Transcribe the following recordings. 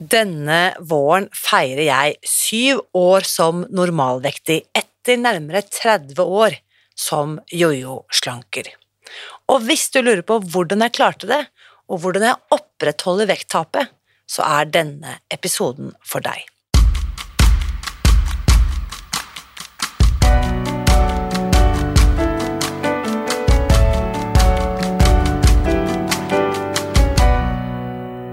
Denne våren feirer jeg syv år som normalvektig etter nærmere 30 år som jojo-slanker. Og hvis du lurer på hvordan jeg klarte det, og hvordan jeg opprettholder vekttapet, så er denne episoden for deg.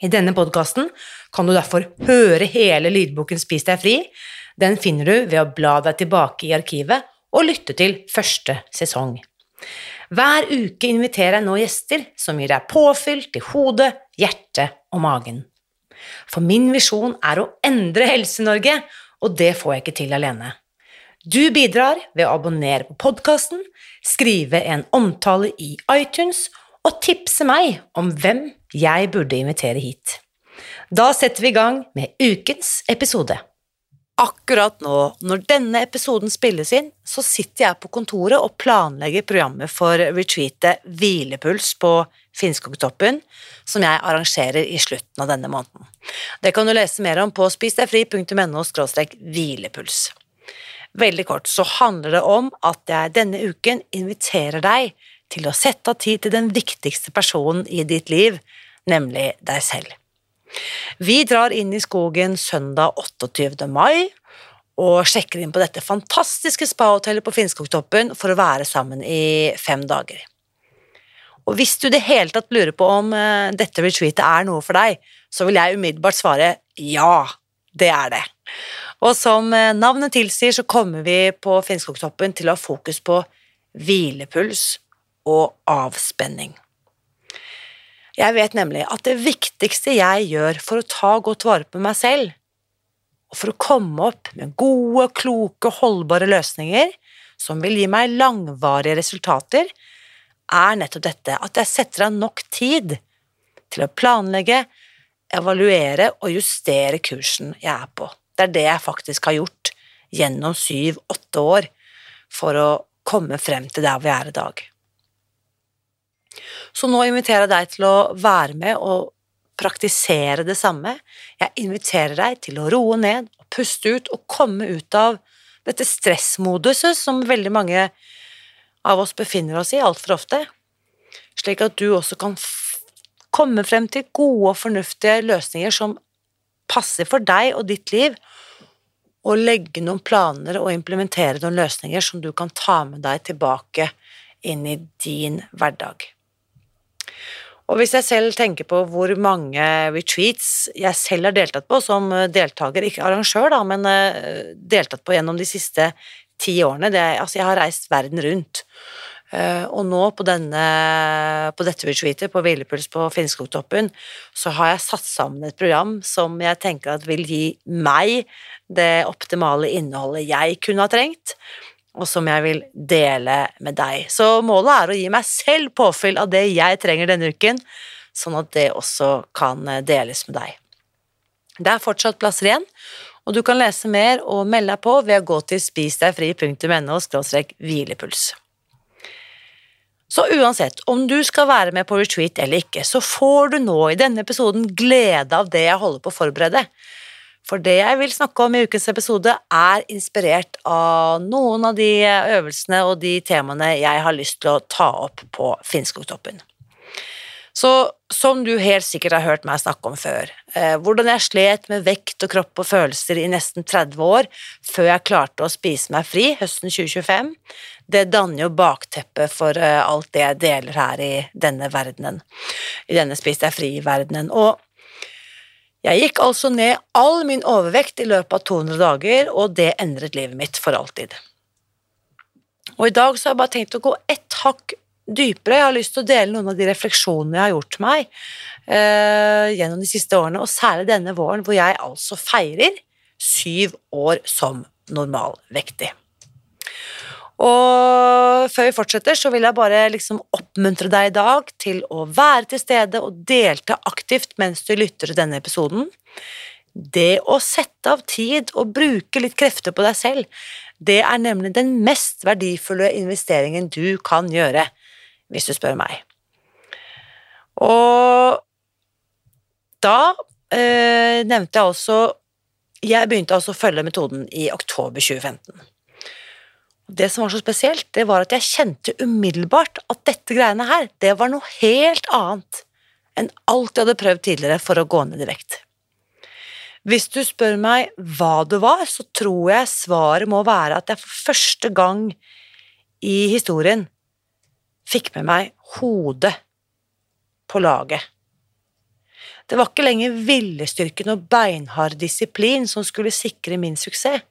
I denne podkasten kan du derfor høre hele lydboken Spis deg fri, den finner du ved å bla deg tilbake i arkivet og lytte til første sesong. Hver uke inviterer jeg nå gjester som gir deg påfyll til hodet, hjertet og magen. For min visjon er å endre Helse-Norge, og det får jeg ikke til alene. Du bidrar ved å abonnere på podkasten, skrive en omtale i iTunes og tipse meg om hvem jeg burde invitere hit. Da setter vi i gang med ukens episode. Akkurat nå, når denne episoden spilles inn, så sitter jeg på kontoret og planlegger programmet for retreatet Hvilepuls på Finnskogtoppen, som jeg arrangerer i slutten av denne måneden. Det kan du lese mer om på spisdegfri.no hvilepuls. Veldig kort så handler det om at jeg denne uken inviterer deg til å sette av tid til den viktigste personen i ditt liv, nemlig deg selv. Vi drar inn i skogen søndag 28. mai og sjekker inn på dette fantastiske spahotellet på Finnskogtoppen for å være sammen i fem dager. Og hvis du det hele tatt lurer på om uh, dette retreatet er noe for deg, så vil jeg umiddelbart svare ja, det er det. Og som uh, navnet tilsier, så kommer vi på Finnskogtoppen til å ha fokus på hvilepuls og avspenning. Jeg vet nemlig at det viktigste jeg gjør for å ta godt vare på meg selv, og for å komme opp med gode, kloke, holdbare løsninger som vil gi meg langvarige resultater, er nettopp dette at jeg setter av nok tid til å planlegge, evaluere og justere kursen jeg er på. Det er det jeg faktisk har gjort gjennom syv–åtte år for å komme frem til der vi er i dag. Så nå inviterer jeg deg til å være med og praktisere det samme. Jeg inviterer deg til å roe ned og puste ut og komme ut av dette stressmoduset som veldig mange av oss befinner oss i altfor ofte, slik at du også kan komme frem til gode og fornuftige løsninger som passer for deg og ditt liv, og legge noen planer og implementere noen løsninger som du kan ta med deg tilbake inn i din hverdag. Og hvis jeg selv tenker på hvor mange retreats jeg selv har deltatt på som deltaker, ikke arrangør, da, men eh, deltatt på gjennom de siste ti årene det, Altså, jeg har reist verden rundt. Uh, og nå på, denne, på dette retreatet, på Hvilepuls på Finnskogtoppen, så har jeg satt sammen et program som jeg tenker at vil gi meg det optimale innholdet jeg kunne ha trengt og som jeg vil dele med deg. Så målet er å gi meg selv påfyll av det jeg trenger denne uken, sånn at det også kan eh, deles med deg. Det er fortsatt plasser igjen, og du kan lese mer og melde deg på ved å gå til spisdegfri.no hvilepuls. Så uansett, om du skal være med på retreat eller ikke, så får du nå i denne episoden glede av det jeg holder på å forberede. For det jeg vil snakke om i ukens episode, er inspirert av noen av de øvelsene og de temaene jeg har lyst til å ta opp på Finnskogtoppen. Så som du helt sikkert har hørt meg snakke om før, eh, hvordan jeg slet med vekt og kropp og følelser i nesten 30 år før jeg klarte å spise meg fri høsten 2025, det danner jo bakteppet for eh, alt det jeg deler her i denne verdenen, i denne Spis deg fri-verdenen. Og jeg gikk altså ned all min overvekt i løpet av 200 dager, og det endret livet mitt for alltid. Og i dag så har jeg bare tenkt å gå ett hakk dypere. Jeg har lyst til å dele noen av de refleksjonene jeg har gjort meg eh, gjennom de siste årene, og særlig denne våren hvor jeg altså feirer syv år som normalvektig. Og før vi fortsetter, så vil jeg bare liksom oppmuntre deg i dag til å være til stede og delta aktivt mens du lytter til denne episoden. Det å sette av tid og bruke litt krefter på deg selv, det er nemlig den mest verdifulle investeringen du kan gjøre, hvis du spør meg. Og da eh, nevnte jeg også Jeg begynte altså å følge metoden i oktober 2015. Det som var så spesielt, det var at jeg kjente umiddelbart at dette greiene her, det var noe helt annet enn alt jeg hadde prøvd tidligere for å gå ned i vekt. Hvis du spør meg hva det var, så tror jeg svaret må være at jeg for første gang i historien fikk med meg hodet på laget. Det var ikke lenger viljestyrken og beinhard disiplin som skulle sikre min suksess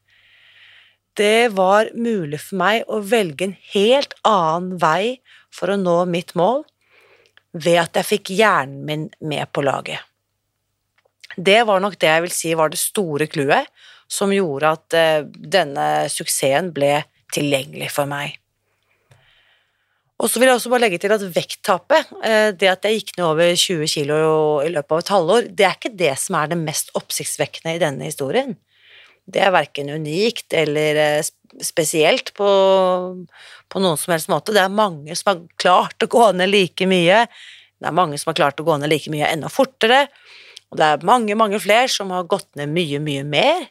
det var mulig for meg å velge en helt annen vei for å nå mitt mål, ved at jeg fikk hjernen min med på laget. Det var nok det jeg vil si var det store clouet som gjorde at uh, denne suksessen ble tilgjengelig for meg. Og så vil jeg også bare legge til at vekttapet, uh, det at jeg gikk ned over 20 kg i løpet av et halvår, det er ikke det som er det mest oppsiktsvekkende i denne historien. Det er verken unikt eller eh, spesielt på, på, noen som helst måte. Det er mange som har klart å gå ned like mye. Det er mange som har klart å gå ned like mye enda fortere. Og det er mange, mange flere som har gått ned mye, mye mer.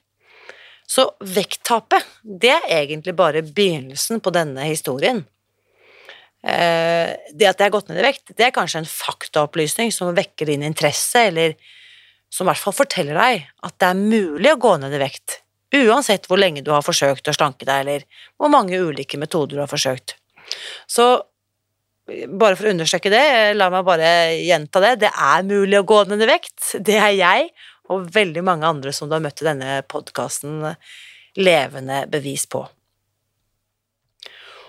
Så vekttapet, det er egentlig bare begynnelsen på denne historien. Eh, det at jeg har gått ned i vekt, det er kanskje en faktaopplysning som vekker din interesse, eller som i hvert fall forteller deg at det er mulig å gå ned i vekt Uansett hvor lenge du har forsøkt å slanke deg, eller hvor mange ulike metoder du har forsøkt. Så bare for å understreke det, la meg bare gjenta det, det er mulig å gå ned i vekt. Det er jeg og veldig mange andre som du har møtt i denne podkasten, levende bevis på.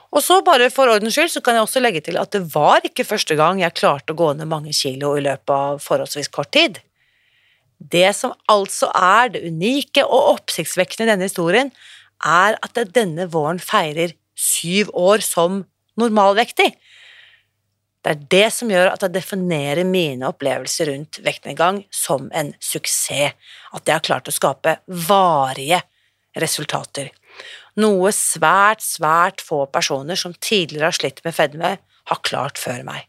Og så bare for ordens skyld så kan jeg også legge til at det var ikke første gang jeg klarte å gå ned mange kilo i løpet av forholdsvis kort tid. Det som altså er det unike og oppsiktsvekkende i denne historien, er at denne våren feirer syv år som normalvektig. Det er det som gjør at jeg definerer mine opplevelser rundt vektnedgang som en suksess, at jeg har klart å skape varige resultater. Noe svært, svært få personer som tidligere har slitt med fedme, har klart før meg.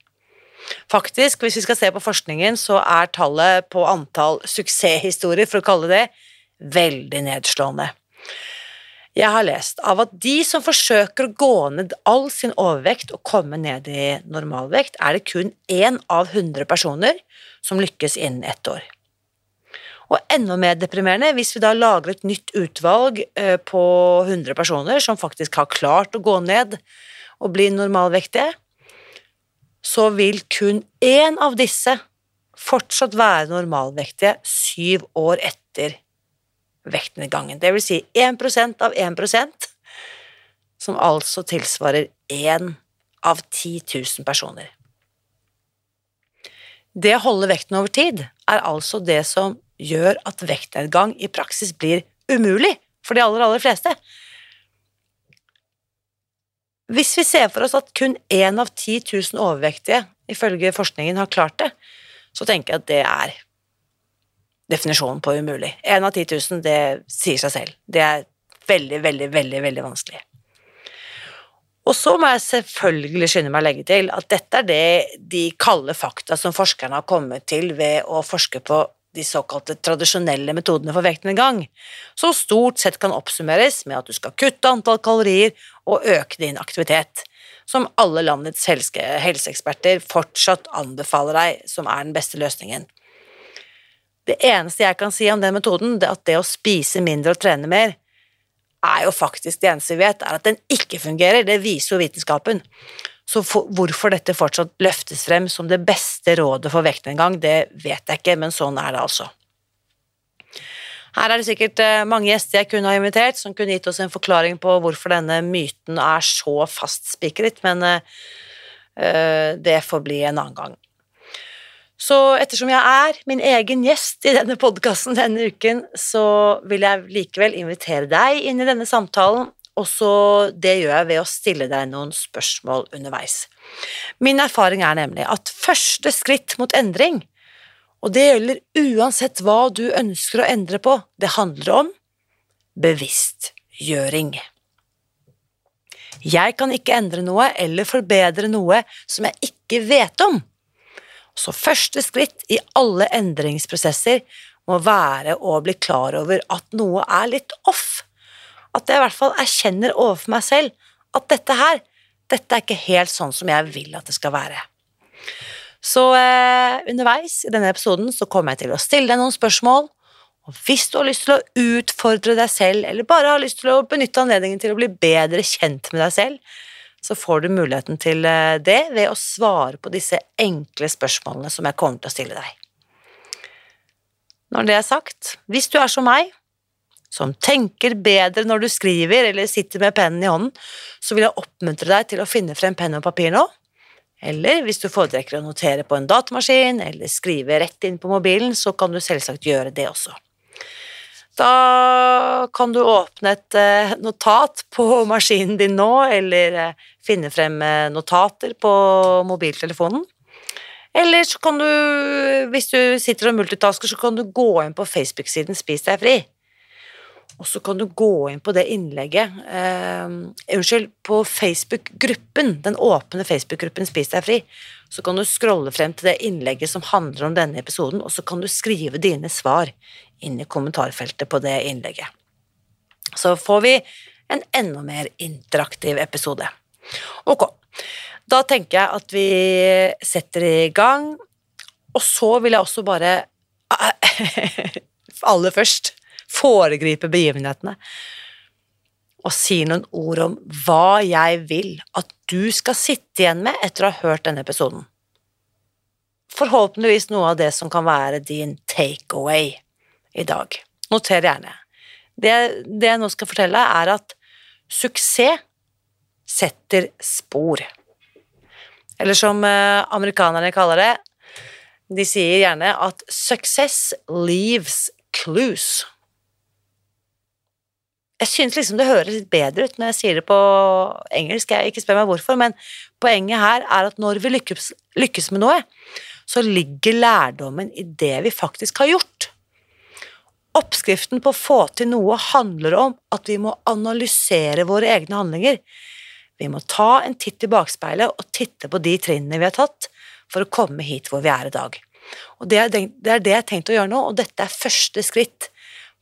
Faktisk, hvis vi skal se på forskningen, så er tallet på antall suksesshistorier, for å kalle det veldig nedslående. Jeg har lest av at de som forsøker å gå ned all sin overvekt og komme ned i normalvekt, er det kun én av 100 personer som lykkes innen ett år. Og enda mer deprimerende hvis vi da lager et nytt utvalg eh, på 100 personer som faktisk har klart å gå ned og bli normalvektige, så vil kun én av disse fortsatt være normalvektige syv år etter vektnedgangen. Det vil si 1% av 1% som altså tilsvarer én av 10 000 personer. Det å holde vekten over tid er altså det som gjør at vektnedgang i praksis blir umulig for de aller, aller fleste. Hvis vi ser for oss at kun én av 10 000 overvektige ifølge forskningen har klart det, så tenker jeg at det er definisjonen på umulig. Én av 10 000, det sier seg selv. Det er veldig, veldig, veldig, veldig vanskelig. Og så må jeg selvfølgelig skynde meg å legge til at dette er det de kalde fakta som forskerne har kommet til ved å forske på de såkalte tradisjonelle metodene for vektnedgang, som stort sett kan oppsummeres med at du skal kutte antall kalorier og øke din aktivitet, som alle landets helseeksperter fortsatt anbefaler deg som er den beste løsningen. Det eneste jeg kan si om den metoden, det er at det å spise mindre og trene mer, er jo faktisk det eneste vi vet, er at den ikke fungerer. Det viser jo vitenskapen. Så for, hvorfor dette fortsatt løftes frem som det beste rådet for vektnedgang, det vet jeg ikke, men sånn er det altså. Her er det sikkert eh, mange gjester jeg kunne ha invitert, som kunne gitt oss en forklaring på hvorfor denne myten er så fastspikret, men øh, det får bli en annen gang. Så ettersom jeg er min egen gjest i denne podkasten denne uken, så vil jeg likevel invitere deg inn i denne samtalen og så det gjør jeg ved å stille deg noen spørsmål underveis. Min erfaring er nemlig at første skritt mot endring, og det gjelder uansett hva du ønsker å endre på, det handler om bevisstgjøring. Jeg kan ikke endre noe eller forbedre noe som jeg ikke vet om. Så første skritt i alle endringsprosesser må være å bli klar over at noe er litt off. At jeg i hvert fall erkjenner overfor meg selv at dette her, dette er ikke helt sånn som jeg vil at det skal være. Så eh, underveis i denne episoden så kommer jeg til å stille deg noen spørsmål, og hvis du har lyst til å utfordre deg selv, eller bare har lyst til å benytte anledningen til å bli bedre kjent med deg selv, så får du muligheten til eh, det ved å svare på disse enkle spørsmålene som jeg kommer til å stille deg. Når det er sagt, hvis du er som meg, som tenker bedre når du skriver eller sitter med pennen i hånden, så vil jeg oppmuntre deg til å finne frem penn og papir nå. Eller hvis du foretrekker å notere på en datamaskin eller skrive rett inn på mobilen, så kan du selvsagt gjøre det også. Da kan du åpne et eh, notat på maskinen din nå, eller eh, finne frem eh, notater på mobiltelefonen. Eller så kan du, hvis du sitter og multitasker, så kan du gå inn på Facebook-siden Spis deg fri. Og så kan du gå inn på det innlegget eh, Unnskyld, på Facebook-gruppen, den åpne Facebook-gruppen Spis deg fri. Så kan du scrolle frem til det innlegget som handler om denne episoden, og så kan du skrive dine svar inn i kommentarfeltet på det innlegget. Så får vi en enda mer interaktiv episode. Ok, da tenker jeg at vi setter i gang, og så vil jeg også bare Aller først foregripe begivenhetene og si noen ord om hva jeg vil at du skal sitte igjen med etter å ha hørt denne episoden. Forhåpentligvis noe av det som kan være din takeaway i dag. Noter gjerne. Det, det jeg nå skal fortelle, er at suksess setter spor. Eller som eh, amerikanerne kaller det, de sier gjerne at 'success leaves clues'. Jeg synes liksom det høres litt bedre ut når jeg sier det på engelsk, jeg ikke spør meg hvorfor, men poenget her er at når vi lykkes, lykkes med noe, så ligger lærdommen i det vi faktisk har gjort. Oppskriften på å få til noe handler om at vi må analysere våre egne handlinger. Vi må ta en titt i bakspeilet og titte på de trinnene vi har tatt for å komme hit hvor vi er i dag. Og Det er det jeg har tenkt å gjøre nå, og dette er første skritt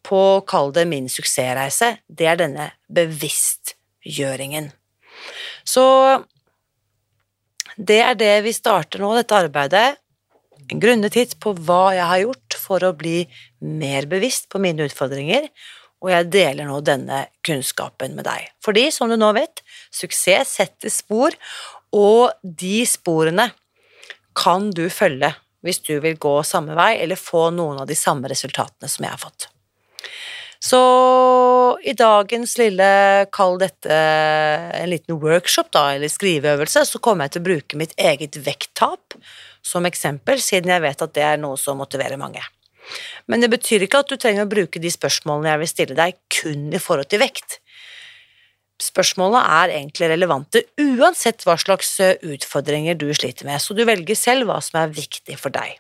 på, å kalle det min suksessreise, det er denne bevisstgjøringen. Så det er det vi starter nå, dette arbeidet. En grundig titt på hva jeg har gjort for å bli mer bevisst på mine utfordringer, og jeg deler nå denne kunnskapen med deg. Fordi, som du nå vet, suksess setter spor, og de sporene kan du følge hvis du vil gå samme vei eller få noen av de samme resultatene som jeg har fått. Så i dagens lille, kall dette en liten workshop, da, eller skriveøvelse, så kommer jeg til å bruke mitt eget vekttap som eksempel, siden jeg vet at det er noe som motiverer mange. Men det betyr ikke at du trenger å bruke de spørsmålene jeg vil stille deg, kun i forhold til vekt. Spørsmålene er egentlig relevante uansett hva slags utfordringer du sliter med, så du velger selv hva som er viktig for deg.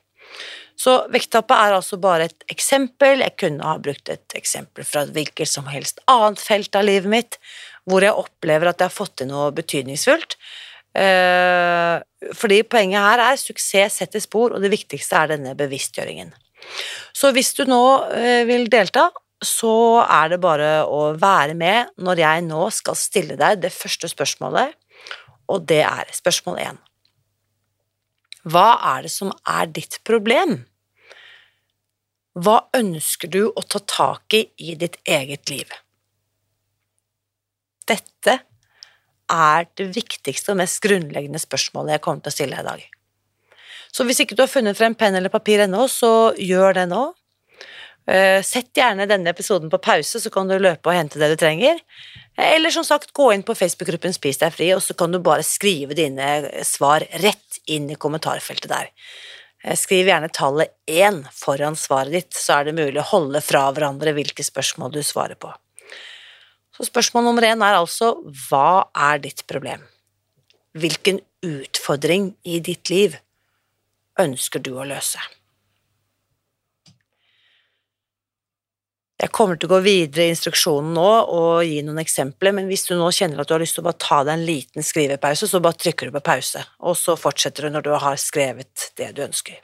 Så vekttapet er altså bare et eksempel. Jeg kunne ha brukt et eksempel fra et hvilket som helst annet felt av livet mitt, hvor jeg opplever at jeg har fått til noe betydningsfullt. Eh, fordi poenget her er suksess setter spor, og det viktigste er denne bevisstgjøringen. Så hvis du nå eh, vil delta, så er det bare å være med når jeg nå skal stille deg det første spørsmålet, og det er spørsmål én. Hva er det som er ditt problem? Hva ønsker du å ta tak i i ditt eget liv? Dette er det viktigste og mest grunnleggende spørsmålet jeg kommer til å stille deg i dag. Så hvis ikke du har funnet frem penn eller papir ennå, så gjør det nå. Eh, sett gjerne denne episoden på pause, så kan du løpe og hente det du trenger. Eller som sagt, gå inn på Facebook-gruppen Spis deg fri, og så kan du bare skrive dine svar rett inn i kommentarfeltet der. Eh, skriv gjerne tallet én foran svaret ditt, så er det mulig å holde fra hverandre hvilke spørsmål du svarer på. Så spørsmål nummer én er altså hva er ditt problem? Hvilken utfordring i ditt liv ønsker du å løse? Jeg kommer til å gå videre i instruksjonen nå og gi noen eksempler, men hvis du nå kjenner at du har lyst til å bare ta deg en liten skrivepause, så bare trykker du på pause, og så fortsetter du når du har skrevet det du ønsker.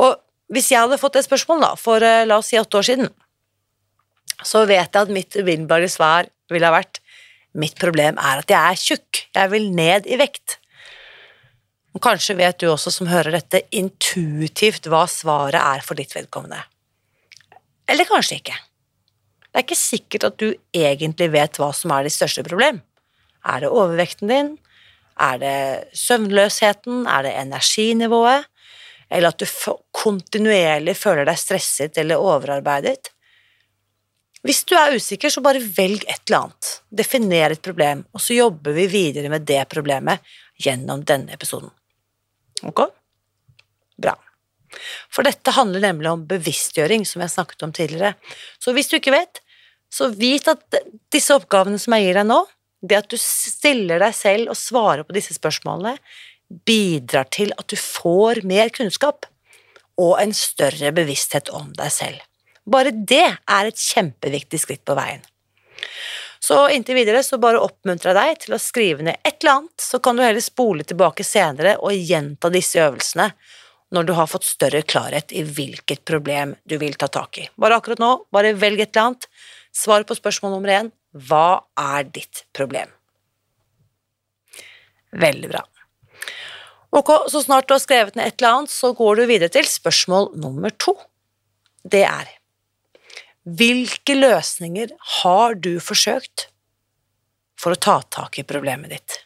Og hvis jeg hadde fått et spørsmål, da, for eh, la oss si åtte år siden, så vet jeg at mitt umiddelbare svar ville ha vært mitt problem er at jeg er tjukk, jeg vil ned i vekt. Og kanskje vet du også som hører dette, intuitivt hva svaret er for ditt vedkommende. Eller kanskje ikke. Det er ikke sikkert at du egentlig vet hva som er ditt største problem. Er det overvekten din? Er det søvnløsheten? Er det energinivået? Eller at du kontinuerlig føler deg stresset eller overarbeidet? Hvis du er usikker, så bare velg et eller annet. Definer et problem, og så jobber vi videre med det problemet gjennom denne episoden. Ok? For dette handler nemlig om bevisstgjøring, som jeg snakket om tidligere. Så hvis du ikke vet, så vit at disse oppgavene som jeg gir deg nå, det at du stiller deg selv og svarer på disse spørsmålene, bidrar til at du får mer kunnskap og en større bevissthet om deg selv. Bare det er et kjempeviktig skritt på veien. Så inntil videre så bare oppmuntrer jeg deg til å skrive ned et eller annet, så kan du heller spole tilbake senere og gjenta disse øvelsene når du har fått større klarhet i hvilket problem du vil ta tak i. Bare akkurat nå, bare velg et eller annet. Svar på spørsmål nummer én hva er ditt problem? Veldig bra. Ok, så snart du har skrevet ned et eller annet, så går du videre til spørsmål nummer to. Det er hvilke løsninger har du forsøkt for å ta tak i problemet ditt?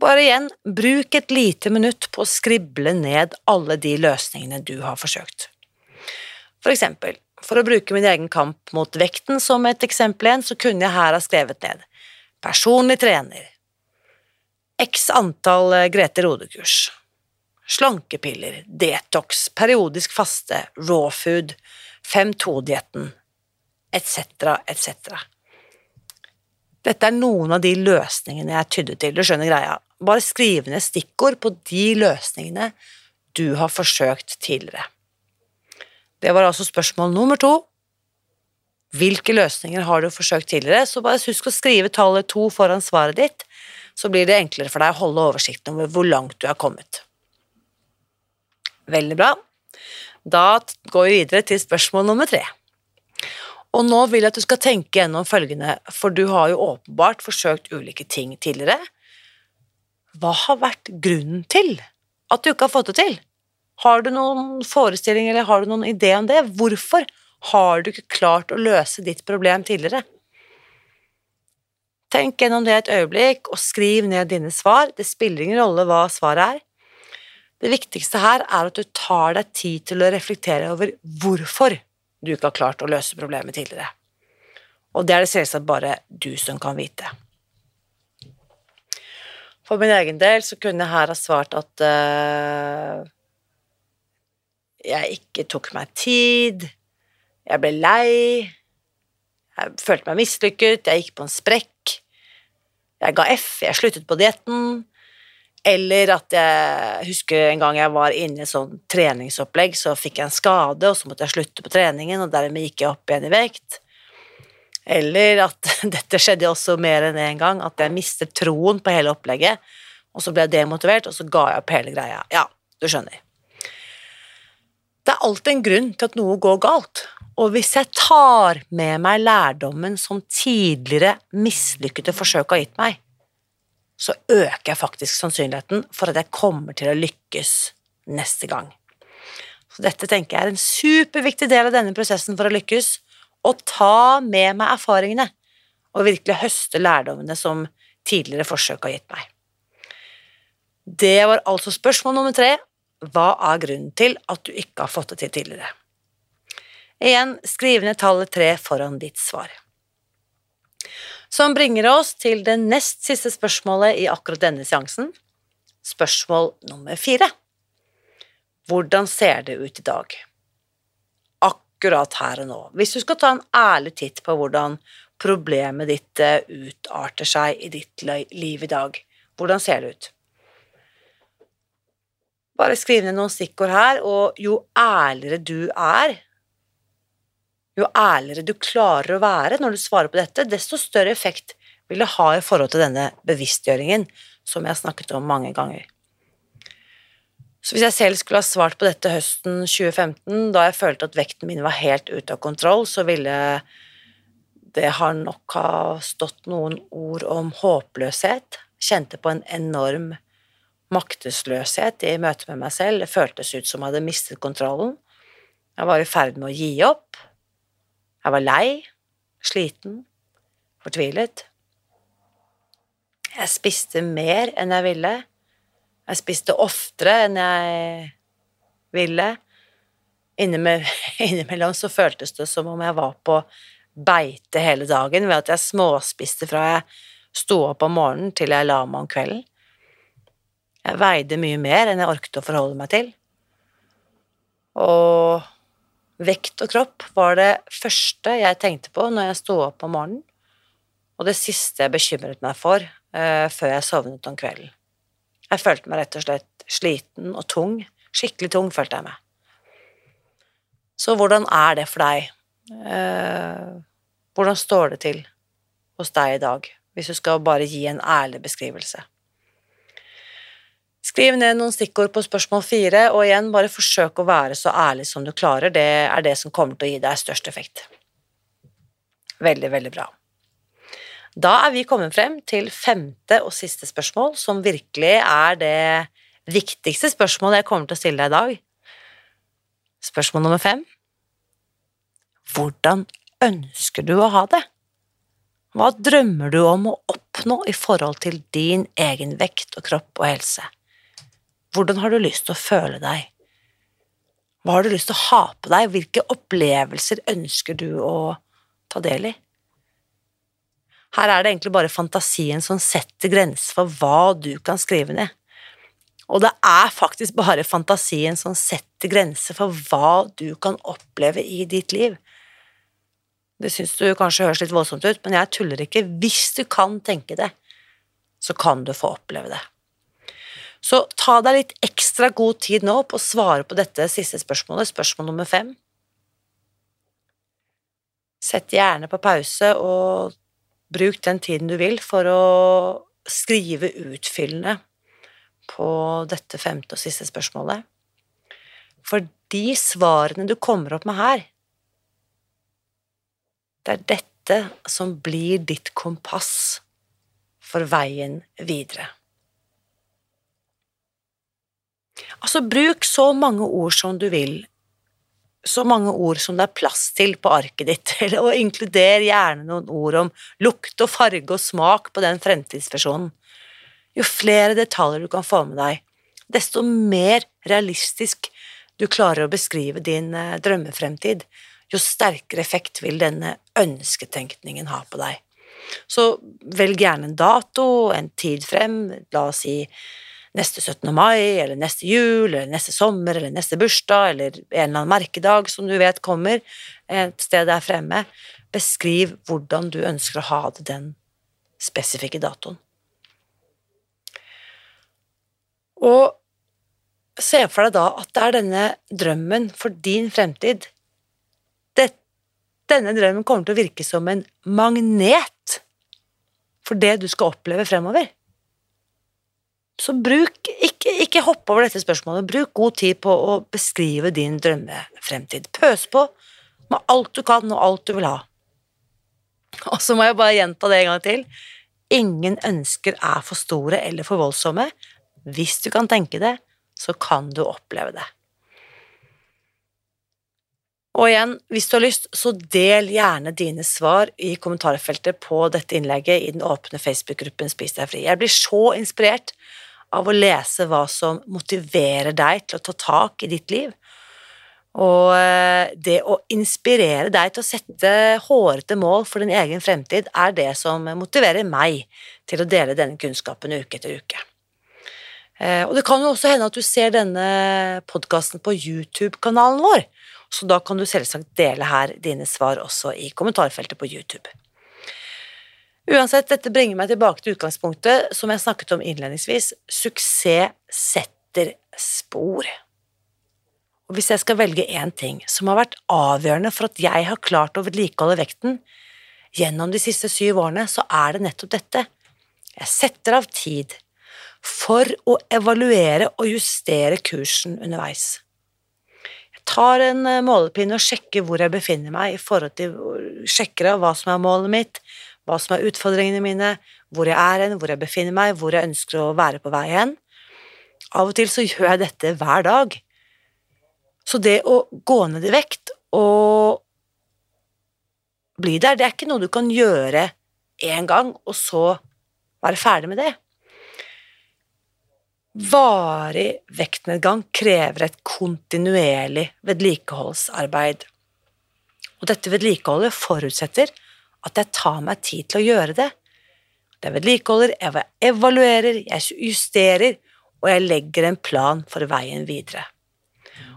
Bare igjen, bruk et lite minutt på å skrible ned alle de løsningene du har forsøkt. For eksempel, for å bruke min egen kamp mot vekten som et eksempel igjen, så kunne jeg her ha skrevet ned personlig trener, x antall eh, Grete Rode-kurs, slankepiller, detox, periodisk faste, raw food, 5-2-dietten, etc., etc. Dette er noen av de løsningene jeg tydde til, du skjønner greia. Bare skriv ned stikkord på de løsningene du har forsøkt tidligere. Det var altså spørsmål nummer to. Hvilke løsninger har du forsøkt tidligere? Så bare husk å skrive tallet to foran svaret ditt, så blir det enklere for deg å holde oversikten over hvor langt du er kommet. Veldig bra. Da går vi videre til spørsmål nummer tre. Og nå vil jeg at du skal tenke gjennom følgende, for du har jo åpenbart forsøkt ulike ting tidligere. Hva har vært grunnen til at du ikke har fått det til? Har du noen forestilling eller har du noen idé om det? Hvorfor har du ikke klart å løse ditt problem tidligere? Tenk gjennom det et øyeblikk, og skriv ned dine svar. Det spiller ingen rolle hva svaret er. Det viktigste her er at du tar deg tid til å reflektere over hvorfor du ikke har klart å løse problemet tidligere. Og det er det selvsagt bare du som kan vite. For min egen del så kunne jeg her ha svart at uh, jeg ikke tok meg tid, jeg ble lei, jeg følte meg mislykket, jeg gikk på en sprekk, jeg ga F, jeg sluttet på dietten, eller at jeg husker en gang jeg var inne i et sånn treningsopplegg, så fikk jeg en skade, og så måtte jeg slutte på treningen, og dermed gikk jeg opp igjen i vekt. Eller at dette skjedde også mer enn én en gang, at jeg mistet troen på hele opplegget, og så ble jeg demotivert, og så ga jeg opp hele greia. Ja, du skjønner. Det er alltid en grunn til at noe går galt, og hvis jeg tar med meg lærdommen som tidligere mislykkede forsøk har gitt meg, så øker jeg faktisk sannsynligheten for at jeg kommer til å lykkes neste gang. Så dette tenker jeg er en superviktig del av denne prosessen for å lykkes, å ta med meg erfaringene og virkelig høste lærdommene som tidligere forsøk har gitt meg. Det var altså spørsmål nummer tre. Hva er grunnen til at du ikke har fått det til tidligere? Igjen, skriv ned tallet tre foran ditt svar som bringer oss til det nest siste spørsmålet i akkurat denne seansen. Spørsmål nummer fire. Hvordan ser det ut i dag? Akkurat her og nå. Hvis du skal ta en ærlig titt på hvordan problemet ditt eh, utarter seg i ditt liv i dag. Hvordan ser det ut? Bare skriv ned noen stikkord her, og jo ærligere du er, jo ærligere du klarer å være når du svarer på dette, desto større effekt vil det ha i forhold til denne bevisstgjøringen som jeg har snakket om mange ganger. Så hvis jeg selv skulle ha svart på dette høsten 2015, da jeg følte at vekten min var helt ute av kontroll, så ville det har nok ha stått noen ord om håpløshet. Kjente på en enorm maktesløshet i møte med meg selv. Det føltes ut som jeg hadde mistet kontrollen. Jeg var i ferd med å gi opp. Jeg var lei, sliten, fortvilet. Jeg spiste mer enn jeg ville. Jeg spiste oftere enn jeg ville. Innimellom så føltes det som om jeg var på beite hele dagen, ved at jeg småspiste fra jeg sto opp om morgenen til jeg la meg om kvelden. Jeg veide mye mer enn jeg orket å forholde meg til. Og vekt og kropp var det første jeg tenkte på når jeg sto opp om morgenen, og det siste jeg bekymret meg for uh, før jeg sovnet om kvelden. Jeg følte meg rett og slett sliten og tung. Skikkelig tung følte jeg meg. Så hvordan er det for deg? Eh, hvordan står det til hos deg i dag, hvis du skal bare gi en ærlig beskrivelse? Skriv ned noen stikkord på spørsmål fire, og igjen, bare forsøk å være så ærlig som du klarer. Det er det som kommer til å gi deg størst effekt. Veldig, veldig bra. Da er vi kommet frem til femte og siste spørsmål, som virkelig er det viktigste spørsmålet jeg kommer til å stille deg i dag. Spørsmål nummer fem Hvordan ønsker du å ha det? Hva drømmer du om å oppnå i forhold til din egen vekt og kropp og helse? Hvordan har du lyst til å føle deg? Hva har du lyst til å ha på deg? Hvilke opplevelser ønsker du å ta del i? Her er det egentlig bare fantasien som setter grenser for hva du kan skrive ned. Og det er faktisk bare fantasien som setter grenser for hva du kan oppleve i ditt liv. Det syns du kanskje høres litt voldsomt ut, men jeg tuller ikke. Hvis du kan tenke det, så kan du få oppleve det. Så ta deg litt ekstra god tid nå på å svare på dette siste spørsmålet, spørsmål nummer fem. Sett gjerne på pause og Bruk den tiden du vil for å skrive utfyllende på dette femte og siste spørsmålet. For de svarene du kommer opp med her, det er dette som blir ditt kompass for veien videre. Altså, bruk så mange ord som du vil så mange ord som det er plass til på arket ditt, og inkluder gjerne noen ord om lukt og farge og smak på den fremtidsversjonen. Jo flere detaljer du kan få med deg, desto mer realistisk du klarer å beskrive din eh, drømmefremtid, jo sterkere effekt vil denne ønsketenkningen ha på deg. Så velg gjerne en dato, en tid frem, la oss si neste 17. mai, eller neste jul, eller neste sommer, eller neste bursdag, eller en eller annen merkedag som du vet kommer et sted der fremme. Beskriv hvordan du ønsker å ha det den spesifikke datoen. Og se for deg da at det er denne drømmen for din fremtid. Det, denne drømmen kommer til å virke som en magnet for det du skal oppleve fremover. Så bruk ikke, ikke hopp over dette spørsmålet. Bruk god tid på å beskrive din drømmefremtid. Pøs på med alt du kan, og alt du vil ha. Og så må jeg bare gjenta det en gang til. Ingen ønsker er for store eller for voldsomme. Hvis du kan tenke det, så kan du oppleve det. Og igjen, hvis du har lyst, så del gjerne dine svar i kommentarfeltet på dette innlegget i den åpne Facebook-gruppen Spis deg fri. Jeg blir så inspirert av å lese hva som motiverer deg til å ta tak i ditt liv. Og eh, det å inspirere deg til å sette hårete mål for din egen fremtid er det som motiverer meg til å dele denne kunnskapen uke etter uke. Eh, og det kan jo også hende at du ser denne podkasten på YouTube-kanalen vår, så da kan du selvsagt dele her dine svar også i kommentarfeltet på YouTube. Uansett, dette bringer meg tilbake til utgangspunktet som jeg snakket om innledningsvis. Suksess setter spor. Og hvis jeg skal velge én ting som har vært avgjørende for at jeg har klart å vedlikeholde vekten gjennom de siste syv årene, så er det nettopp dette. Jeg setter av tid for å evaluere og justere kursen underveis. Jeg tar en målepinne og sjekker hvor jeg befinner meg i forhold til sjekker av hva som er målet mitt, hva som er utfordringene mine, hvor jeg er hen, hvor jeg befinner meg, hvor jeg ønsker å være på vei hen. Av og til så gjør jeg dette hver dag. Så det å gå ned i vekt og bli der, det er ikke noe du kan gjøre én gang, og så være ferdig med det. Varig vektnedgang krever et kontinuerlig vedlikeholdsarbeid. Og dette vedlikeholdet forutsetter at jeg tar meg tid til å gjøre det. Jeg vedlikeholder, jeg evaluerer, jeg justerer, og jeg legger en plan for veien videre.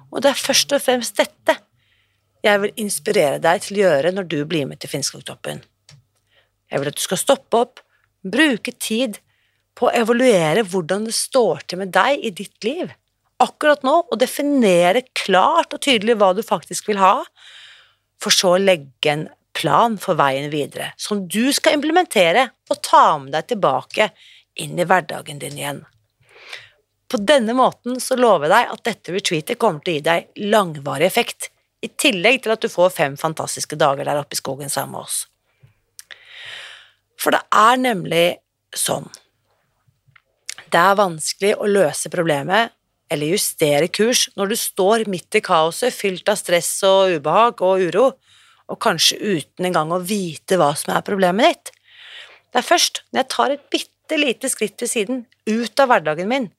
Og det er først og fremst dette jeg vil inspirere deg til å gjøre når du blir med til Finnskogtoppen. Jeg vil at du skal stoppe opp, bruke tid på å evaluere hvordan det står til med deg i ditt liv akkurat nå, og definere klart og tydelig hva du faktisk vil ha, for så å legge en plan for veien videre, som du skal implementere og ta med deg tilbake inn i hverdagen din igjen. På denne måten så lover jeg deg at dette retreatet kommer til å gi deg langvarig effekt, i tillegg til at du får fem fantastiske dager der oppe i skogen sammen med oss. For det er nemlig sånn det er vanskelig å løse problemet eller justere kurs når du står midt i kaoset, fylt av stress og ubehag og uro, og kanskje uten engang å vite hva som er problemet ditt. Det er først når jeg tar et bitte lite skritt til siden, ut av hverdagen min,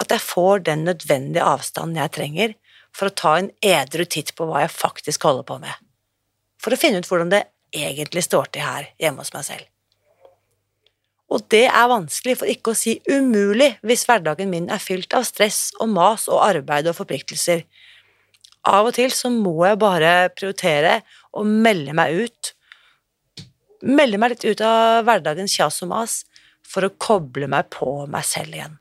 at jeg får den nødvendige avstanden jeg trenger for å ta en edru titt på hva jeg faktisk holder på med, for å finne ut hvordan det egentlig står til her hjemme hos meg selv. Og det er vanskelig, for ikke å si umulig, hvis hverdagen min er fylt av stress og mas og arbeid og forpliktelser. Av og til så må jeg bare prioritere å melde meg ut. Melde meg litt ut av hverdagens kjas og mas for å koble meg på meg selv igjen.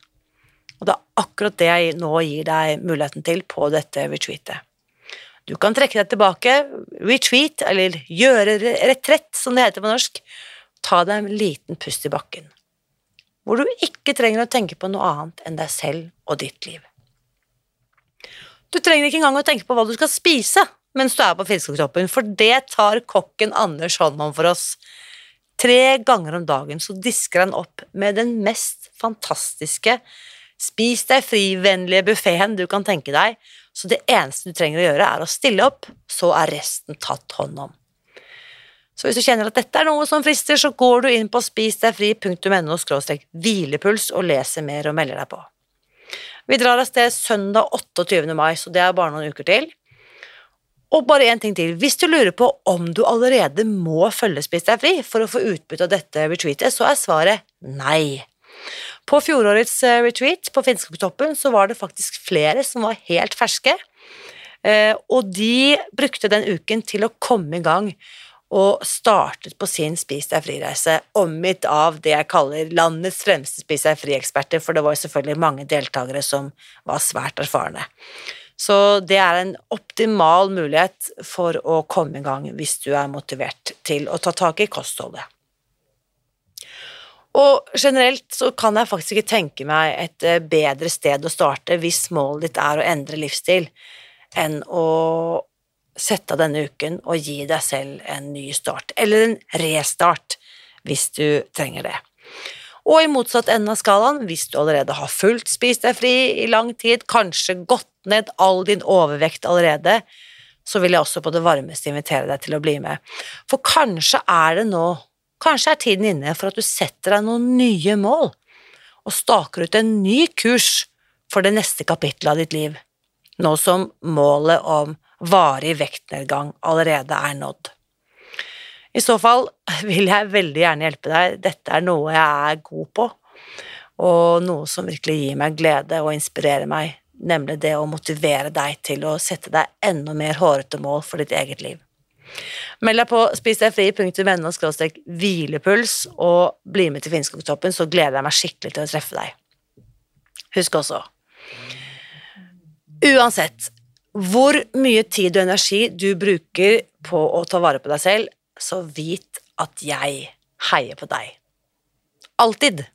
Og det er akkurat det jeg nå gir deg muligheten til på dette retreatet. Du kan trekke deg tilbake, retreat, eller gjøre retrett, som det heter på norsk. Ta deg en liten pust i bakken, hvor du ikke trenger å tenke på noe annet enn deg selv og ditt liv. Du trenger ikke engang å tenke på hva du skal spise mens du er på Fiskekroppen, for det tar kokken Anders hånd om for oss. Tre ganger om dagen så disker han opp med den mest fantastiske spis deg fri-vennlige buffeen du kan tenke deg, så det eneste du trenger å gjøre, er å stille opp, så er resten tatt hånd om. Så hvis du kjenner at dette er noe som frister, så går du inn på spisdegfri.no hvilepuls og leser mer og melder deg på. Vi drar av sted søndag 28. mai, så det er bare noen uker til. Og bare én ting til. Hvis du lurer på om du allerede må følge Spis deg fri for å få utbytte av dette retreatet, så er svaret nei. På fjorårets eh, retreat på Finnskogtoppen så var det faktisk flere som var helt ferske, eh, og de brukte den uken til å komme i gang og startet på sin Spis deg fri-reise, omgitt av det jeg kaller landets fremste Spis deg fri-eksperter, for det var selvfølgelig mange deltakere som var svært erfarne. Så det er en optimal mulighet for å komme i gang hvis du er motivert til å ta tak i kostholdet. Og generelt så kan jeg faktisk ikke tenke meg et eh, bedre sted å starte hvis målet ditt er å endre livsstil, enn å sette av denne uken og gi deg selv en ny start, eller en restart, hvis du trenger det. Og i motsatt ende av skalaen, hvis du allerede har fullt spist deg fri i lang tid, kanskje gått ned all din overvekt allerede, så vil jeg også på det varmeste invitere deg til å bli med. For kanskje er det nå, kanskje er tiden inne for at du setter deg noen nye mål, og staker ut en ny kurs for det neste kapittelet av ditt liv, nå som målet om varig vektnedgang allerede er nådd. I så fall vil jeg veldig gjerne hjelpe deg, dette er noe jeg er god på, og noe som virkelig gir meg glede og inspirerer meg, nemlig det å motivere deg til å sette deg enda mer hårete mål for ditt eget liv. Meld deg på spisdegfri.no hvilepuls og bli med til Finnskogtoppen, så gleder jeg meg skikkelig til å treffe deg. Husk også Uansett hvor mye tid og energi du bruker på å ta vare på deg selv, så vit at jeg heier på deg. Alltid.